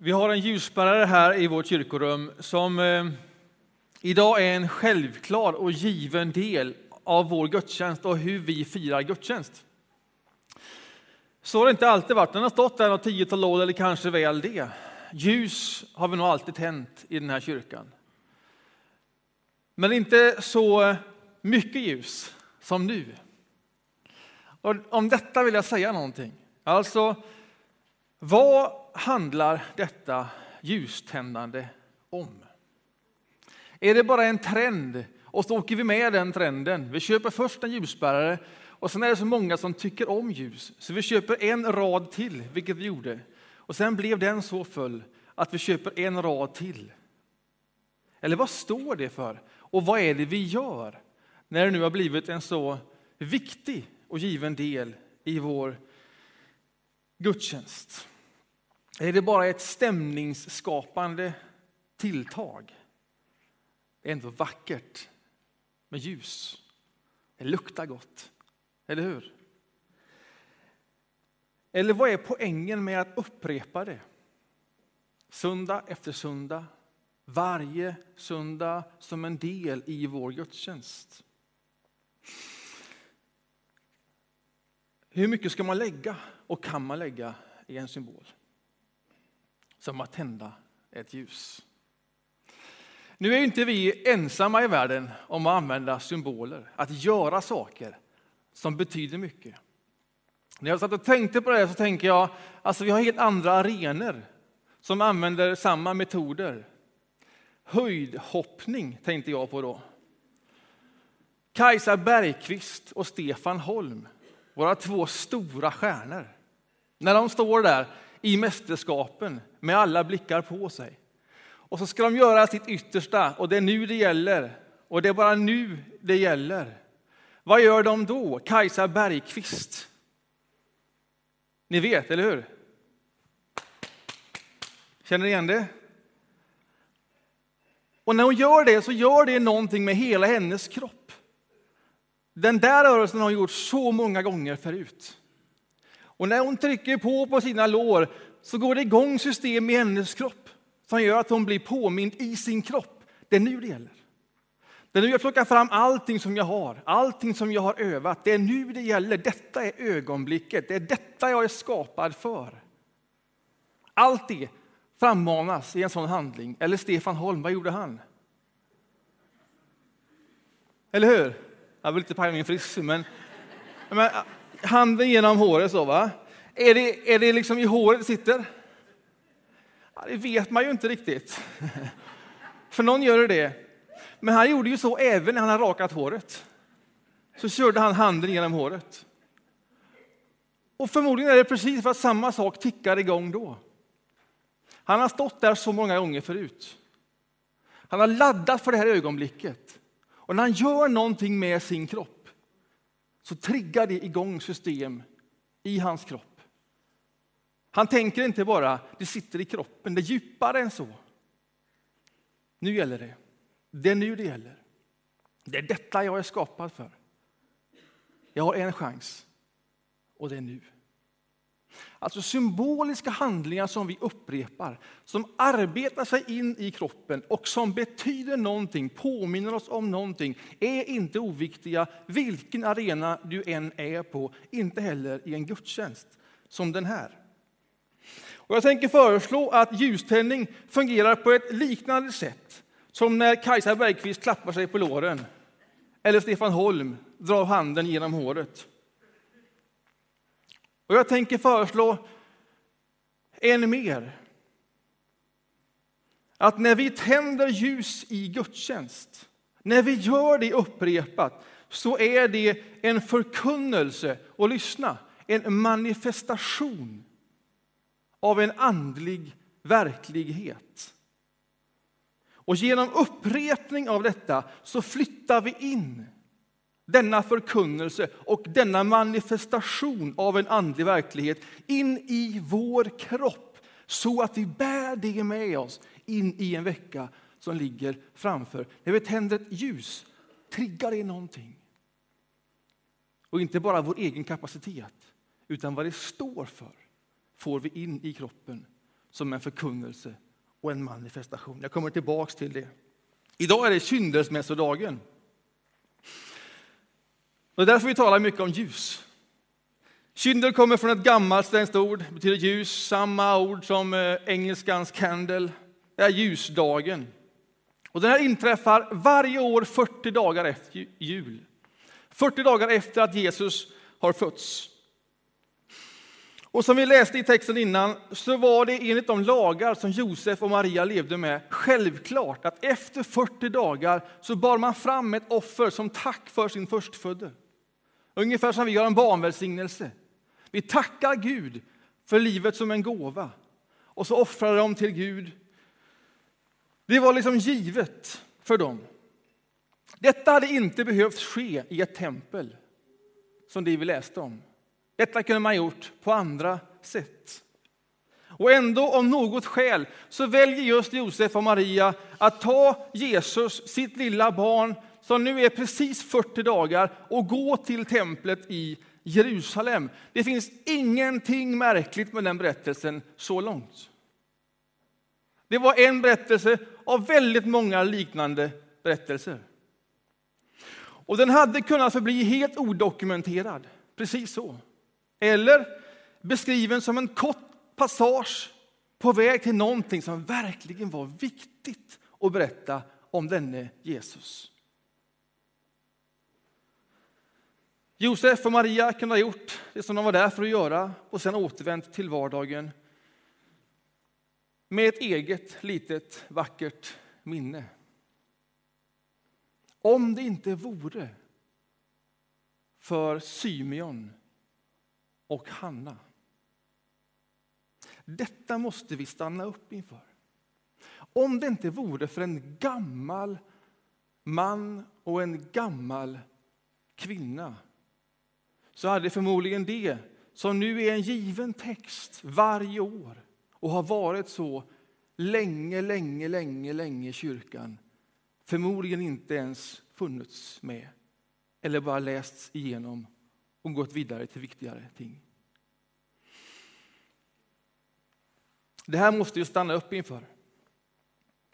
Vi har en ljusbärare här i vårt kyrkorum som eh, idag är en självklar och given del av vår gudstjänst och hur vi firar gudstjänst. Så har det inte alltid varit. Den har stått där något tiotal år eller kanske väl det. Ljus har vi nog alltid tänt i den här kyrkan. Men inte så eh, mycket ljus som nu. Och om detta vill jag säga någonting. Alltså, vad handlar detta ljuständande om? Är det bara en trend och så åker vi med den trenden? Vi köper först en ljusbärare och sen är det så många som tycker om ljus så vi köper en rad till, vilket vi gjorde. Och sen blev den så full att vi köper en rad till. Eller vad står det för? Och vad är det vi gör när det nu har blivit en så viktig och given del i vår gudstjänst? Är det bara ett stämningsskapande tilltag? Det är ändå vackert med ljus. Det luktar gott, eller hur? Eller vad är poängen med att upprepa det? Söndag efter söndag, varje söndag som en del i vår gudstjänst. Hur mycket ska man lägga och kan man lägga i en symbol? Som att tända ett ljus. Nu är inte vi ensamma i världen om att använda symboler, att göra saker som betyder mycket. När jag satt och tänkte på det så tänker jag, alltså vi har helt andra arenor som använder samma metoder. Höjdhoppning tänkte jag på då. Kajsa Bergqvist och Stefan Holm, våra två stora stjärnor. När de står där i mästerskapen med alla blickar på sig. Och så ska de göra sitt yttersta och det är nu det gäller. Och det är bara nu det gäller. Vad gör de då? Kajsa Bergqvist. Ni vet, eller hur? Känner ni igen det? Och när hon gör det så gör det någonting med hela hennes kropp. Den där rörelsen har hon gjort så många gånger förut. Och när hon trycker på på sina lår så går det igång system i hennes kropp som gör att hon blir påmind i sin kropp. Det är nu det gäller. Det är nu jag plockar fram allting som jag har, allting som jag har övat. Det är nu det gäller. Detta är ögonblicket. Det är detta jag är skapad för. Allt det frammanas i en sån handling. Eller Stefan Holm, vad gjorde han? Eller hur? Jag vill inte paja min frisyr, men, men handen genom håret så va? Är det, är det liksom i håret det sitter? Ja, det vet man ju inte riktigt. För någon gör det. Men han gjorde ju så även när han hade rakat håret. Så körde han handen genom håret. Och förmodligen är det precis för att samma sak tickar igång då. Han har stått där så många gånger förut. Han har laddat för det här ögonblicket. Och när han gör någonting med sin kropp så triggar det igång system i hans kropp. Han tänker inte bara, det sitter i kroppen, det är djupare än så. Nu gäller det. Det är nu det gäller. Det är detta jag är skapad för. Jag har en chans och det är nu. Alltså symboliska handlingar som vi upprepar, som arbetar sig in i kroppen och som betyder någonting, påminner oss om någonting, är inte oviktiga vilken arena du än är på, inte heller i en gudstjänst som den här. Och jag tänker föreslå att ljuständning fungerar på ett liknande sätt som när Kajsa Bergqvist klappar sig på låren eller Stefan Holm drar handen genom håret. Och jag tänker föreslå än mer. Att när vi tänder ljus i gudstjänst, när vi gör det upprepat, så är det en förkunnelse, och lyssna, en manifestation av en andlig verklighet. Och genom upprepning av detta så flyttar vi in denna förkunnelse och denna manifestation av en andlig verklighet in i vår kropp så att vi bär det med oss in i en vecka som ligger framför. När vi tänder ett ljus triggar det någonting. Och inte bara vår egen kapacitet, utan vad det står för får vi in i kroppen som en förkunnelse och en manifestation. Jag kommer tillbaks till det. Idag är det kyndelsmässodagen. Det är därför vi talar mycket om ljus. Kyndel kommer från ett gammalt svenskt ord, betyder ljus, samma ord som eh, engelskans candle. Det är ljusdagen. Och den här inträffar varje år 40 dagar efter jul. 40 dagar efter att Jesus har fötts. Och som vi läste i texten innan så var det enligt de lagar som Josef och Maria levde med självklart att efter 40 dagar så bar man fram ett offer som tack för sin förstfödde. Ungefär som vi gör en barnvälsignelse. Vi tackar Gud för livet som en gåva och så offrar de till Gud. Det var liksom givet för dem. Detta hade inte behövt ske i ett tempel, som det vi läste om. Detta kunde man gjort på andra sätt. Och ändå, av något skäl, så väljer just Josef och Maria att ta Jesus, sitt lilla barn, som nu är precis 40 dagar, och gå till templet i Jerusalem. Det finns ingenting märkligt med den berättelsen så långt. Det var en berättelse av väldigt många liknande berättelser. Och den hade kunnat förbli helt odokumenterad, precis så. Eller beskriven som en kort passage på väg till någonting som verkligen var viktigt att berätta om denne Jesus. Josef och Maria kunde ha gjort det som de var där för att göra och sen återvänt till vardagen med ett eget litet vackert minne. Om det inte vore för Symeon och Hanna. Detta måste vi stanna upp inför. Om det inte vore för en gammal man och en gammal kvinna så hade förmodligen det, som nu är en given text varje år och har varit så länge, länge, länge, länge i kyrkan, förmodligen inte ens funnits med eller bara lästs igenom och gått vidare till viktigare ting. Det här måste vi stanna upp inför.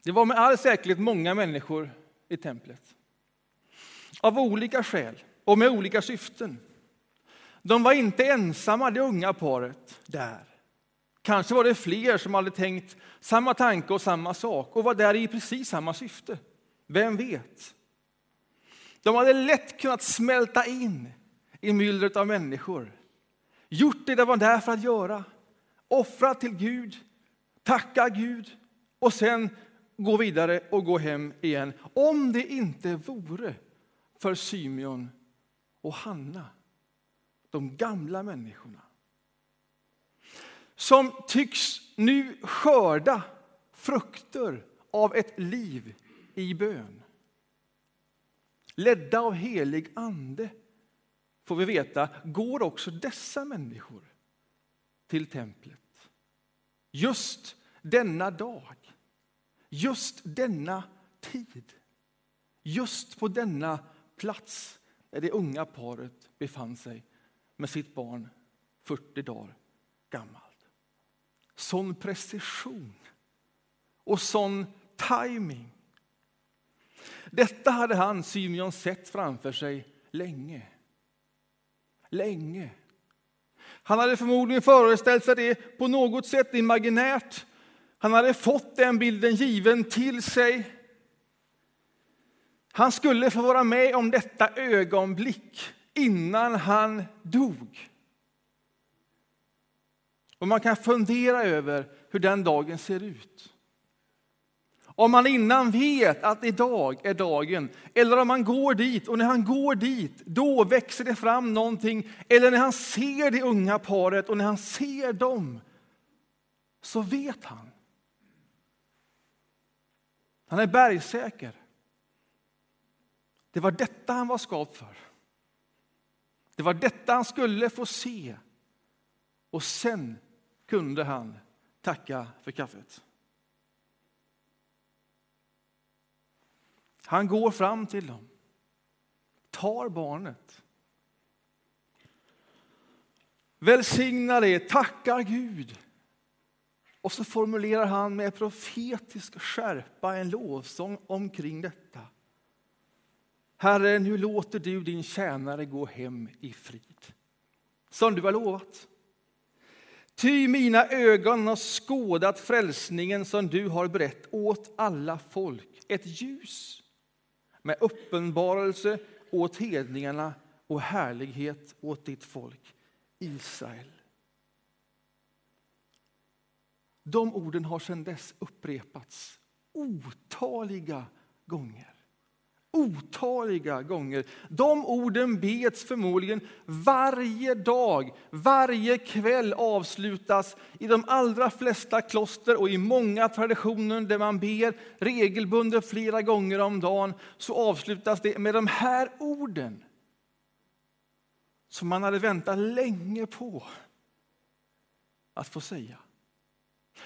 Det var med all säkerhet många människor i templet. Av olika skäl och med olika syften. De var inte ensamma, det unga paret, där. Kanske var det fler som hade tänkt samma tanke och samma sak och var där i precis samma syfte. Vem vet? De hade lätt kunnat smälta in i myllret av människor. Gjort det de var där för att göra. Offrat till Gud, tacka Gud och sen gå vidare och gå hem igen. Om det inte vore för Symeon och Hanna, de gamla människorna som tycks nu skörda frukter av ett liv i bön. Ledda av helig ande, får vi veta, går också dessa människor till templet. Just denna dag, just denna tid, just på denna plats där det unga paret befann sig med sitt barn 40 dagar gammalt. Sån precision och sån timing. Detta hade han, Symeon, sett framför sig länge. Länge. Han hade förmodligen föreställt sig det på något sätt imaginärt. Han hade fått den bilden given till sig. Han skulle få vara med om detta ögonblick innan han dog. Och man kan fundera över hur den dagen ser ut. Om man innan vet att idag är dagen, eller om man går dit och när han går dit, då växer det fram någonting. Eller när han ser det unga paret och när han ser dem, så vet han. Han är bergsäker. Det var detta han var skapt för. Det var detta han skulle få se. Och sen kunde han tacka för kaffet. Han går fram till dem, tar barnet. Välsignar det, tackar Gud. Och så formulerar han med profetisk skärpa en lovsång omkring detta. Herre, nu låter du din tjänare gå hem i frid, som du har lovat. Ty mina ögon har skådat frälsningen som du har berett åt alla folk, ett ljus med uppenbarelse åt hedningarna och härlighet åt ditt folk Israel. De orden har sedan dess upprepats otaliga gånger. Otaliga gånger. De orden bets förmodligen varje dag, varje kväll avslutas i de allra flesta kloster och i många traditioner där man ber regelbundet flera gånger om dagen så avslutas det med de här orden som man hade väntat länge på att få säga.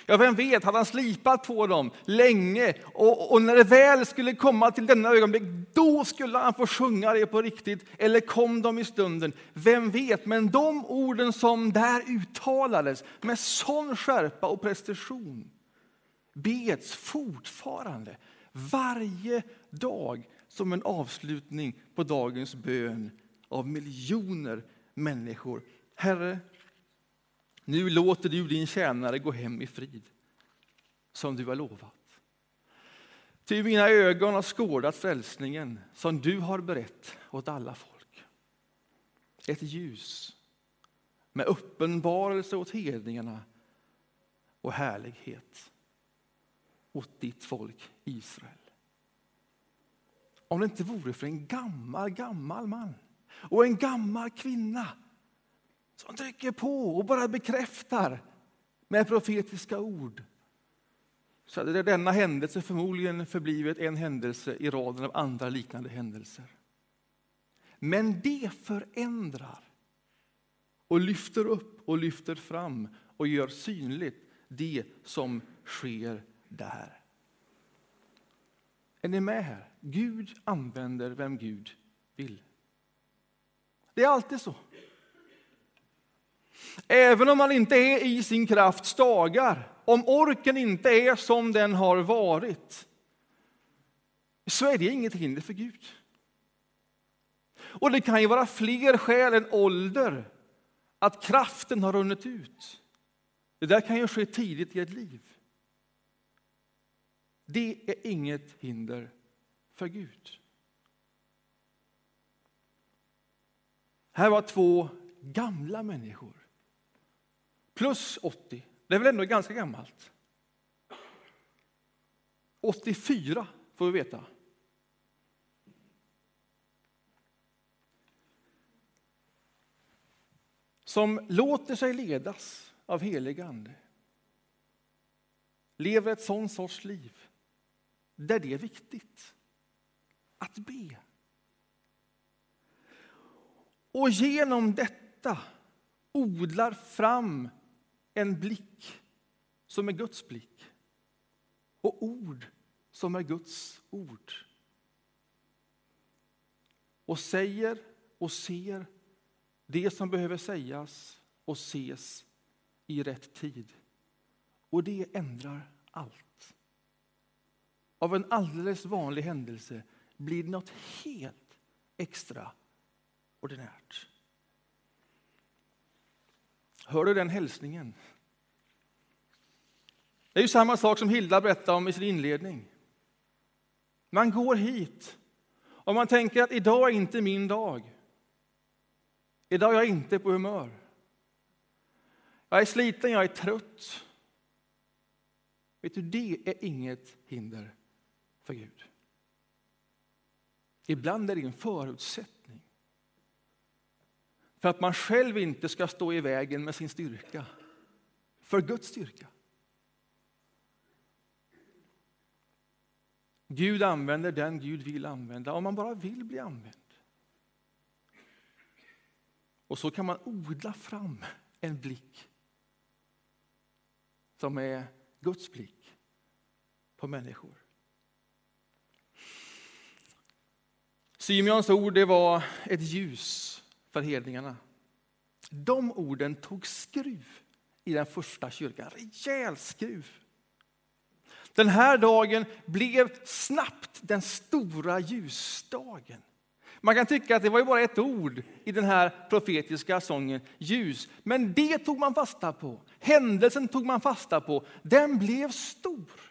Ja, vem vet, hade han slipat på dem länge och, och, när det väl skulle komma till denna ögonblick, då skulle han få sjunga det på riktigt. Eller kom de i stunden? Vem vet? Men de orden som där uttalades med sån skärpa och prestation beds fortfarande varje dag som en avslutning på dagens bön av miljoner människor. Herre, nu låter du din tjänare gå hem i frid, som du har lovat. Ty mina ögon har skådat frälsningen som du har berett åt alla folk. Ett ljus med uppenbarelse åt hedningarna och härlighet åt ditt folk Israel. Om det inte vore för en gammal, gammal man och en gammal kvinna som trycker på och bara bekräftar med profetiska ord. Så hade denna händelse förmodligen förblivit en händelse i raden av andra liknande händelser. Men det förändrar och lyfter upp och lyfter fram och gör synligt det som sker där. Är ni med här? Gud använder vem Gud vill. Det är alltid så. Även om man inte är i sin krafts dagar, om orken inte är som den har varit, så är det inget hinder för Gud. Och det kan ju vara fler skäl än ålder att kraften har runnit ut. Det där kan ju ske tidigt i ett liv. Det är inget hinder för Gud. Här var två gamla människor plus 80. Det är väl ändå ganska gammalt? 84 får vi veta. Som låter sig ledas av helig ande. Lever ett sån sorts liv där det är viktigt att be. Och genom detta odlar fram en blick som är Guds blick och ord som är Guds ord. Och säger och ser det som behöver sägas och ses i rätt tid. Och det ändrar allt. Av en alldeles vanlig händelse blir det något helt extraordinärt. Hör du den hälsningen? Det är ju samma sak som Hilda berättade om i sin inledning. Man går hit och man tänker att idag är inte min dag. Idag är jag inte på humör. Jag är sliten, jag är trött. Vet du, det är inget hinder för Gud. Ibland är det en förutsättning för att man själv inte ska stå i vägen med sin styrka, för Guds styrka. Gud använder den Gud vill använda, om man bara vill bli använd. Och så kan man odla fram en blick som är Guds blick på människor. Symeons ord det var ett ljus för hedningarna. De orden tog skruv i den första kyrkan. Rejäl skruv. Den här dagen blev snabbt den stora ljusdagen. Man kan tycka att det var ju bara ett ord i den här profetiska sången, ljus. Men det tog man fasta på. Händelsen tog man fasta på. Den blev stor.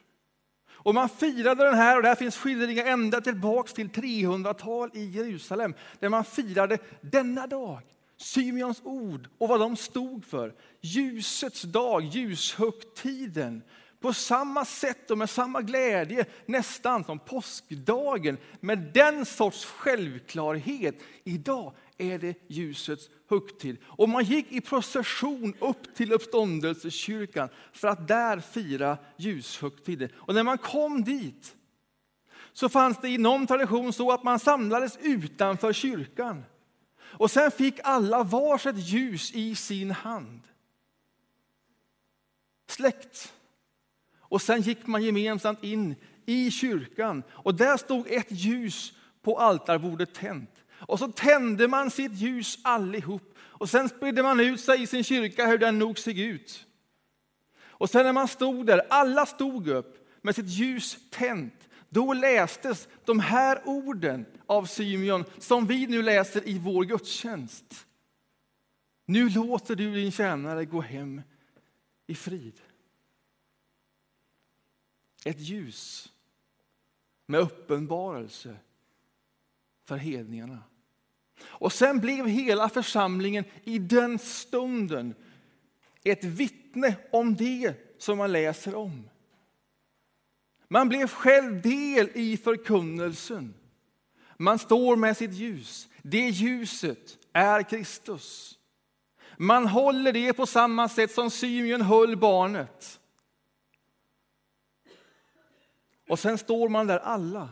Och man firade den här, och där finns skildringar ända tillbaks till 300-tal i Jerusalem, där man firade denna dag, Symeons ord och vad de stod för. Ljusets dag, ljushögtiden. På samma sätt och med samma glädje nästan som påskdagen, med den sorts självklarhet. Idag är det ljusets högtid. Och man gick i procession upp till uppståndelsekyrkan för att där fira ljushögtiden. Och när man kom dit så fanns det i någon tradition så att man samlades utanför kyrkan. Och sen fick alla varsitt ljus i sin hand. Släkt. Och sen gick man gemensamt in i kyrkan och där stod ett ljus på altarbordet tänt. Och så tände man sitt ljus allihop och sen spridde man ut sig i sin kyrka hur den nog såg ut. Och sen när man stod där, alla stod upp med sitt ljus tänt, då lästes de här orden av Symeon som vi nu läser i vår gudstjänst. Nu låter du din tjänare gå hem i frid. Ett ljus med uppenbarelse för hedningarna. Och sen blev hela församlingen i den stunden ett vittne om det som man läser om. Man blev själv del i förkunnelsen. Man står med sitt ljus. Det ljuset är Kristus. Man håller det på samma sätt som Symeon höll barnet. Och sen står man där alla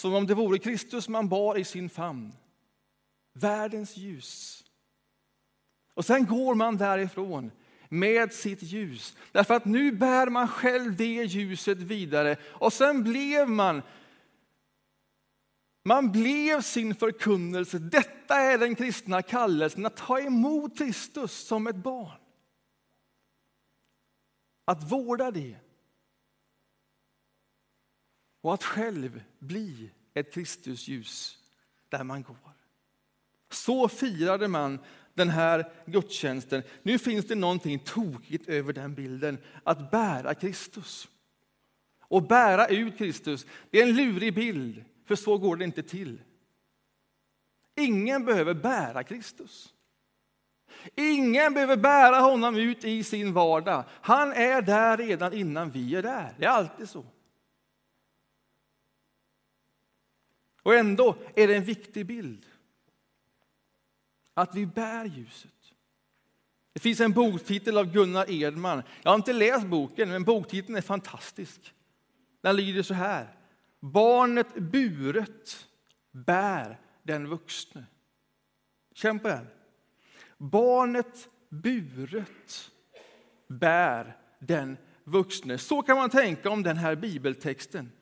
som om det vore Kristus man bar i sin famn. Världens ljus. Och sen går man därifrån med sitt ljus. Därför att nu bär man själv det ljuset vidare. Och sen blev man man blev sin förkunnelse. Detta är den kristna kallelsen, att ta emot Kristus som ett barn. Att vårda det och att själv bli ett Kristusljus där man går. Så firade man den här gudstjänsten. Nu finns det någonting tokigt över den bilden, att bära Kristus. Och bära ut Kristus, det är en lurig bild, för så går det inte till. Ingen behöver bära Kristus. Ingen behöver bära honom ut i sin vardag. Han är där redan innan vi är där. Det är alltid så. Och ändå är det en viktig bild. Att vi bär ljuset. Det finns en boktitel av Gunnar Edman. Jag har inte läst boken, men boktiteln är fantastisk. Den lyder så här. Barnet buret bär den vuxne. Känn på den. Barnet buret bär den vuxne. Så kan man tänka om den här bibeltexten.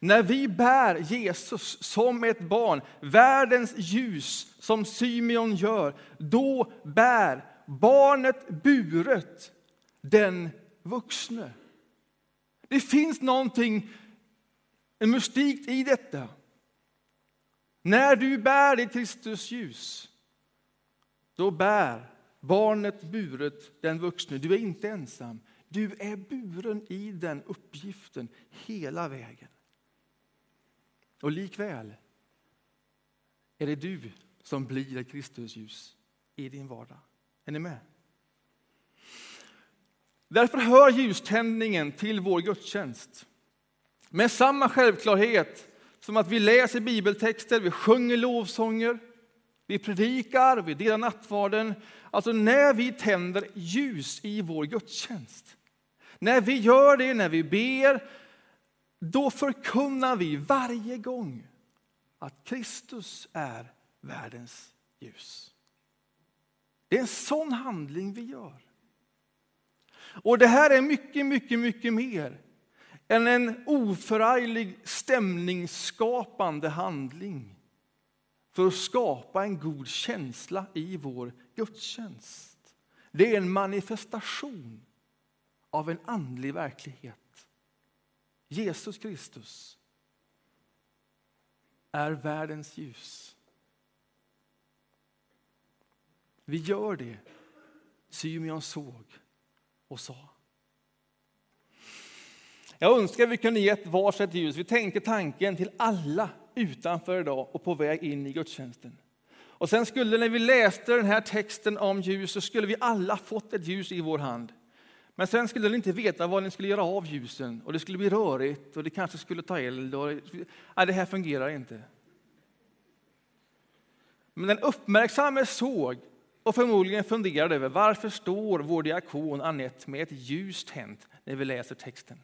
När vi bär Jesus som ett barn, världens ljus, som Symeon gör, då bär barnet buret den vuxne. Det finns någonting mystikt i detta. När du bär ditt Kristus ljus, då bär barnet buret den vuxne. Du är inte ensam. Du är buren i den uppgiften hela vägen. Och likväl är det du som blir ett Kristusljus i din vardag. Är ni med? Därför hör ljuständningen till vår gudstjänst. Med samma självklarhet som att vi läser bibeltexter, vi sjunger lovsånger, vi predikar, vi delar nattvarden. Alltså när vi tänder ljus i vår gudstjänst. När vi gör det, när vi ber, då förkunnar vi varje gång att Kristus är världens ljus. Det är en sån handling vi gör. Och det här är mycket, mycket, mycket mer än en oförarglig stämningsskapande handling för att skapa en god känsla i vår gudstjänst. Det är en manifestation av en andlig verklighet. Jesus Kristus är världens ljus. Vi gör det Symeon såg och sa. Jag önskar vi kunde ge varsitt ljus. Vi tänker tanken till alla utanför idag och på väg in i gudstjänsten. Och sen skulle när vi läste den här texten om ljus så skulle vi alla fått ett ljus i vår hand. Men sen skulle ni inte veta vad ni skulle göra av ljusen och det skulle bli rörigt och det kanske skulle ta eld. Och, nej, det här fungerar inte. Men den uppmärksamme såg och förmodligen funderade över varför står vår diakon Annette med ett ljus tänt när vi läser texten.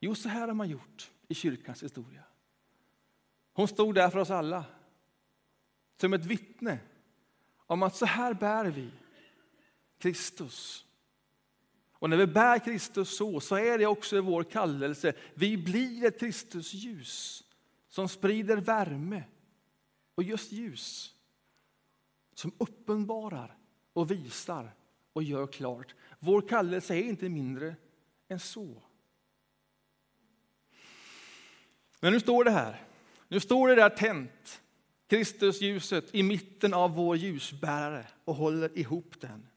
Jo, så här har man gjort i kyrkans historia. Hon stod där för oss alla som ett vittne om att så här bär vi Kristus. Och när vi bär Kristus så, så är det också vår kallelse. Vi blir ett Kristusljus som sprider värme och just ljus som uppenbarar och visar och gör klart. Vår kallelse är inte mindre än så. Men nu står det här. Nu står det där tänt, Kristusljuset i mitten av vår ljusbärare och håller ihop den.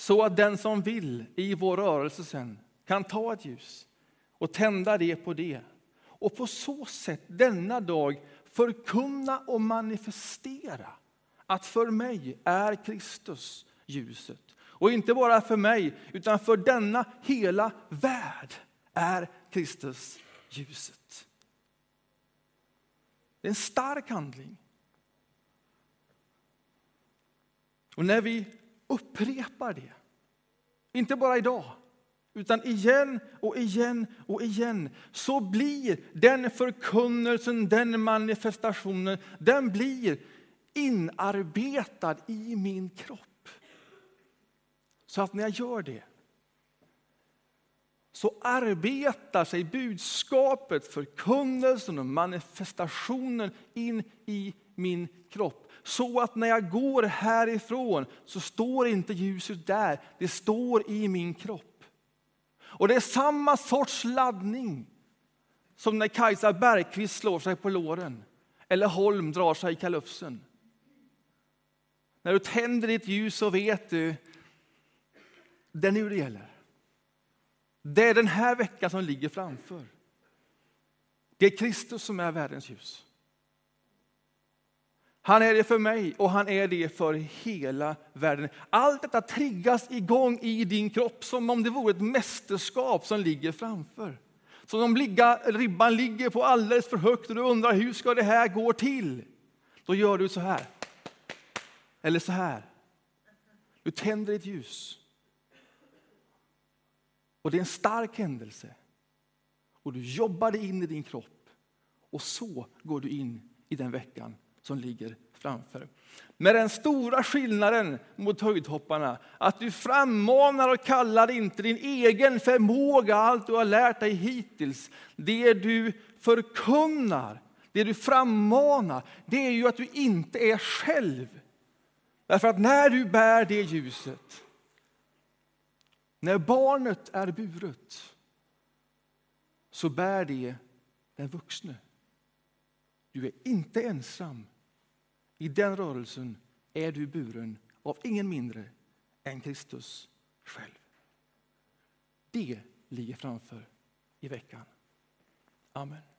Så att den som vill i vår rörelse sen kan ta ett ljus och tända det på det och på så sätt denna dag förkunna och manifestera att för mig är Kristus ljuset. Och inte bara för mig, utan för denna hela värld är Kristus ljuset. Det är en stark handling. Och när vi upprepar det, inte bara idag, utan igen och igen och igen, så blir den förkunnelsen, den manifestationen, den blir inarbetad i min kropp. Så att när jag gör det så arbetar sig budskapet, förkunnelsen och manifestationen in i min kropp. Så att när jag går härifrån så står inte ljuset där, det står i min kropp. Och det är samma sorts laddning som när Kajsa Bergqvist slår sig på låren eller Holm drar sig i kalufsen. När du tänder ditt ljus så vet du, det är nu det gäller. Det är den här veckan som ligger framför. Det är Kristus som är världens ljus. Han är det för mig och han är det för hela världen. Allt detta triggas igång i din kropp som om det vore ett mästerskap som ligger framför. Som om ribban ligger på alldeles för högt och du undrar hur ska det här gå till? Då gör du så här. Eller så här. Du tänder ett ljus. Och det är en stark händelse. Och du jobbar dig in i din kropp. Och så går du in i den veckan som ligger framför. Med den stora skillnaden mot höjdhopparna, att du frammanar och kallar inte din egen förmåga, allt du har lärt dig hittills. Det du förkunnar, det du frammanar, det är ju att du inte är själv. Därför att när du bär det ljuset, när barnet är buret, så bär det den vuxne. Du är inte ensam. I den rörelsen är du buren av ingen mindre än Kristus själv. Det ligger framför i veckan. Amen.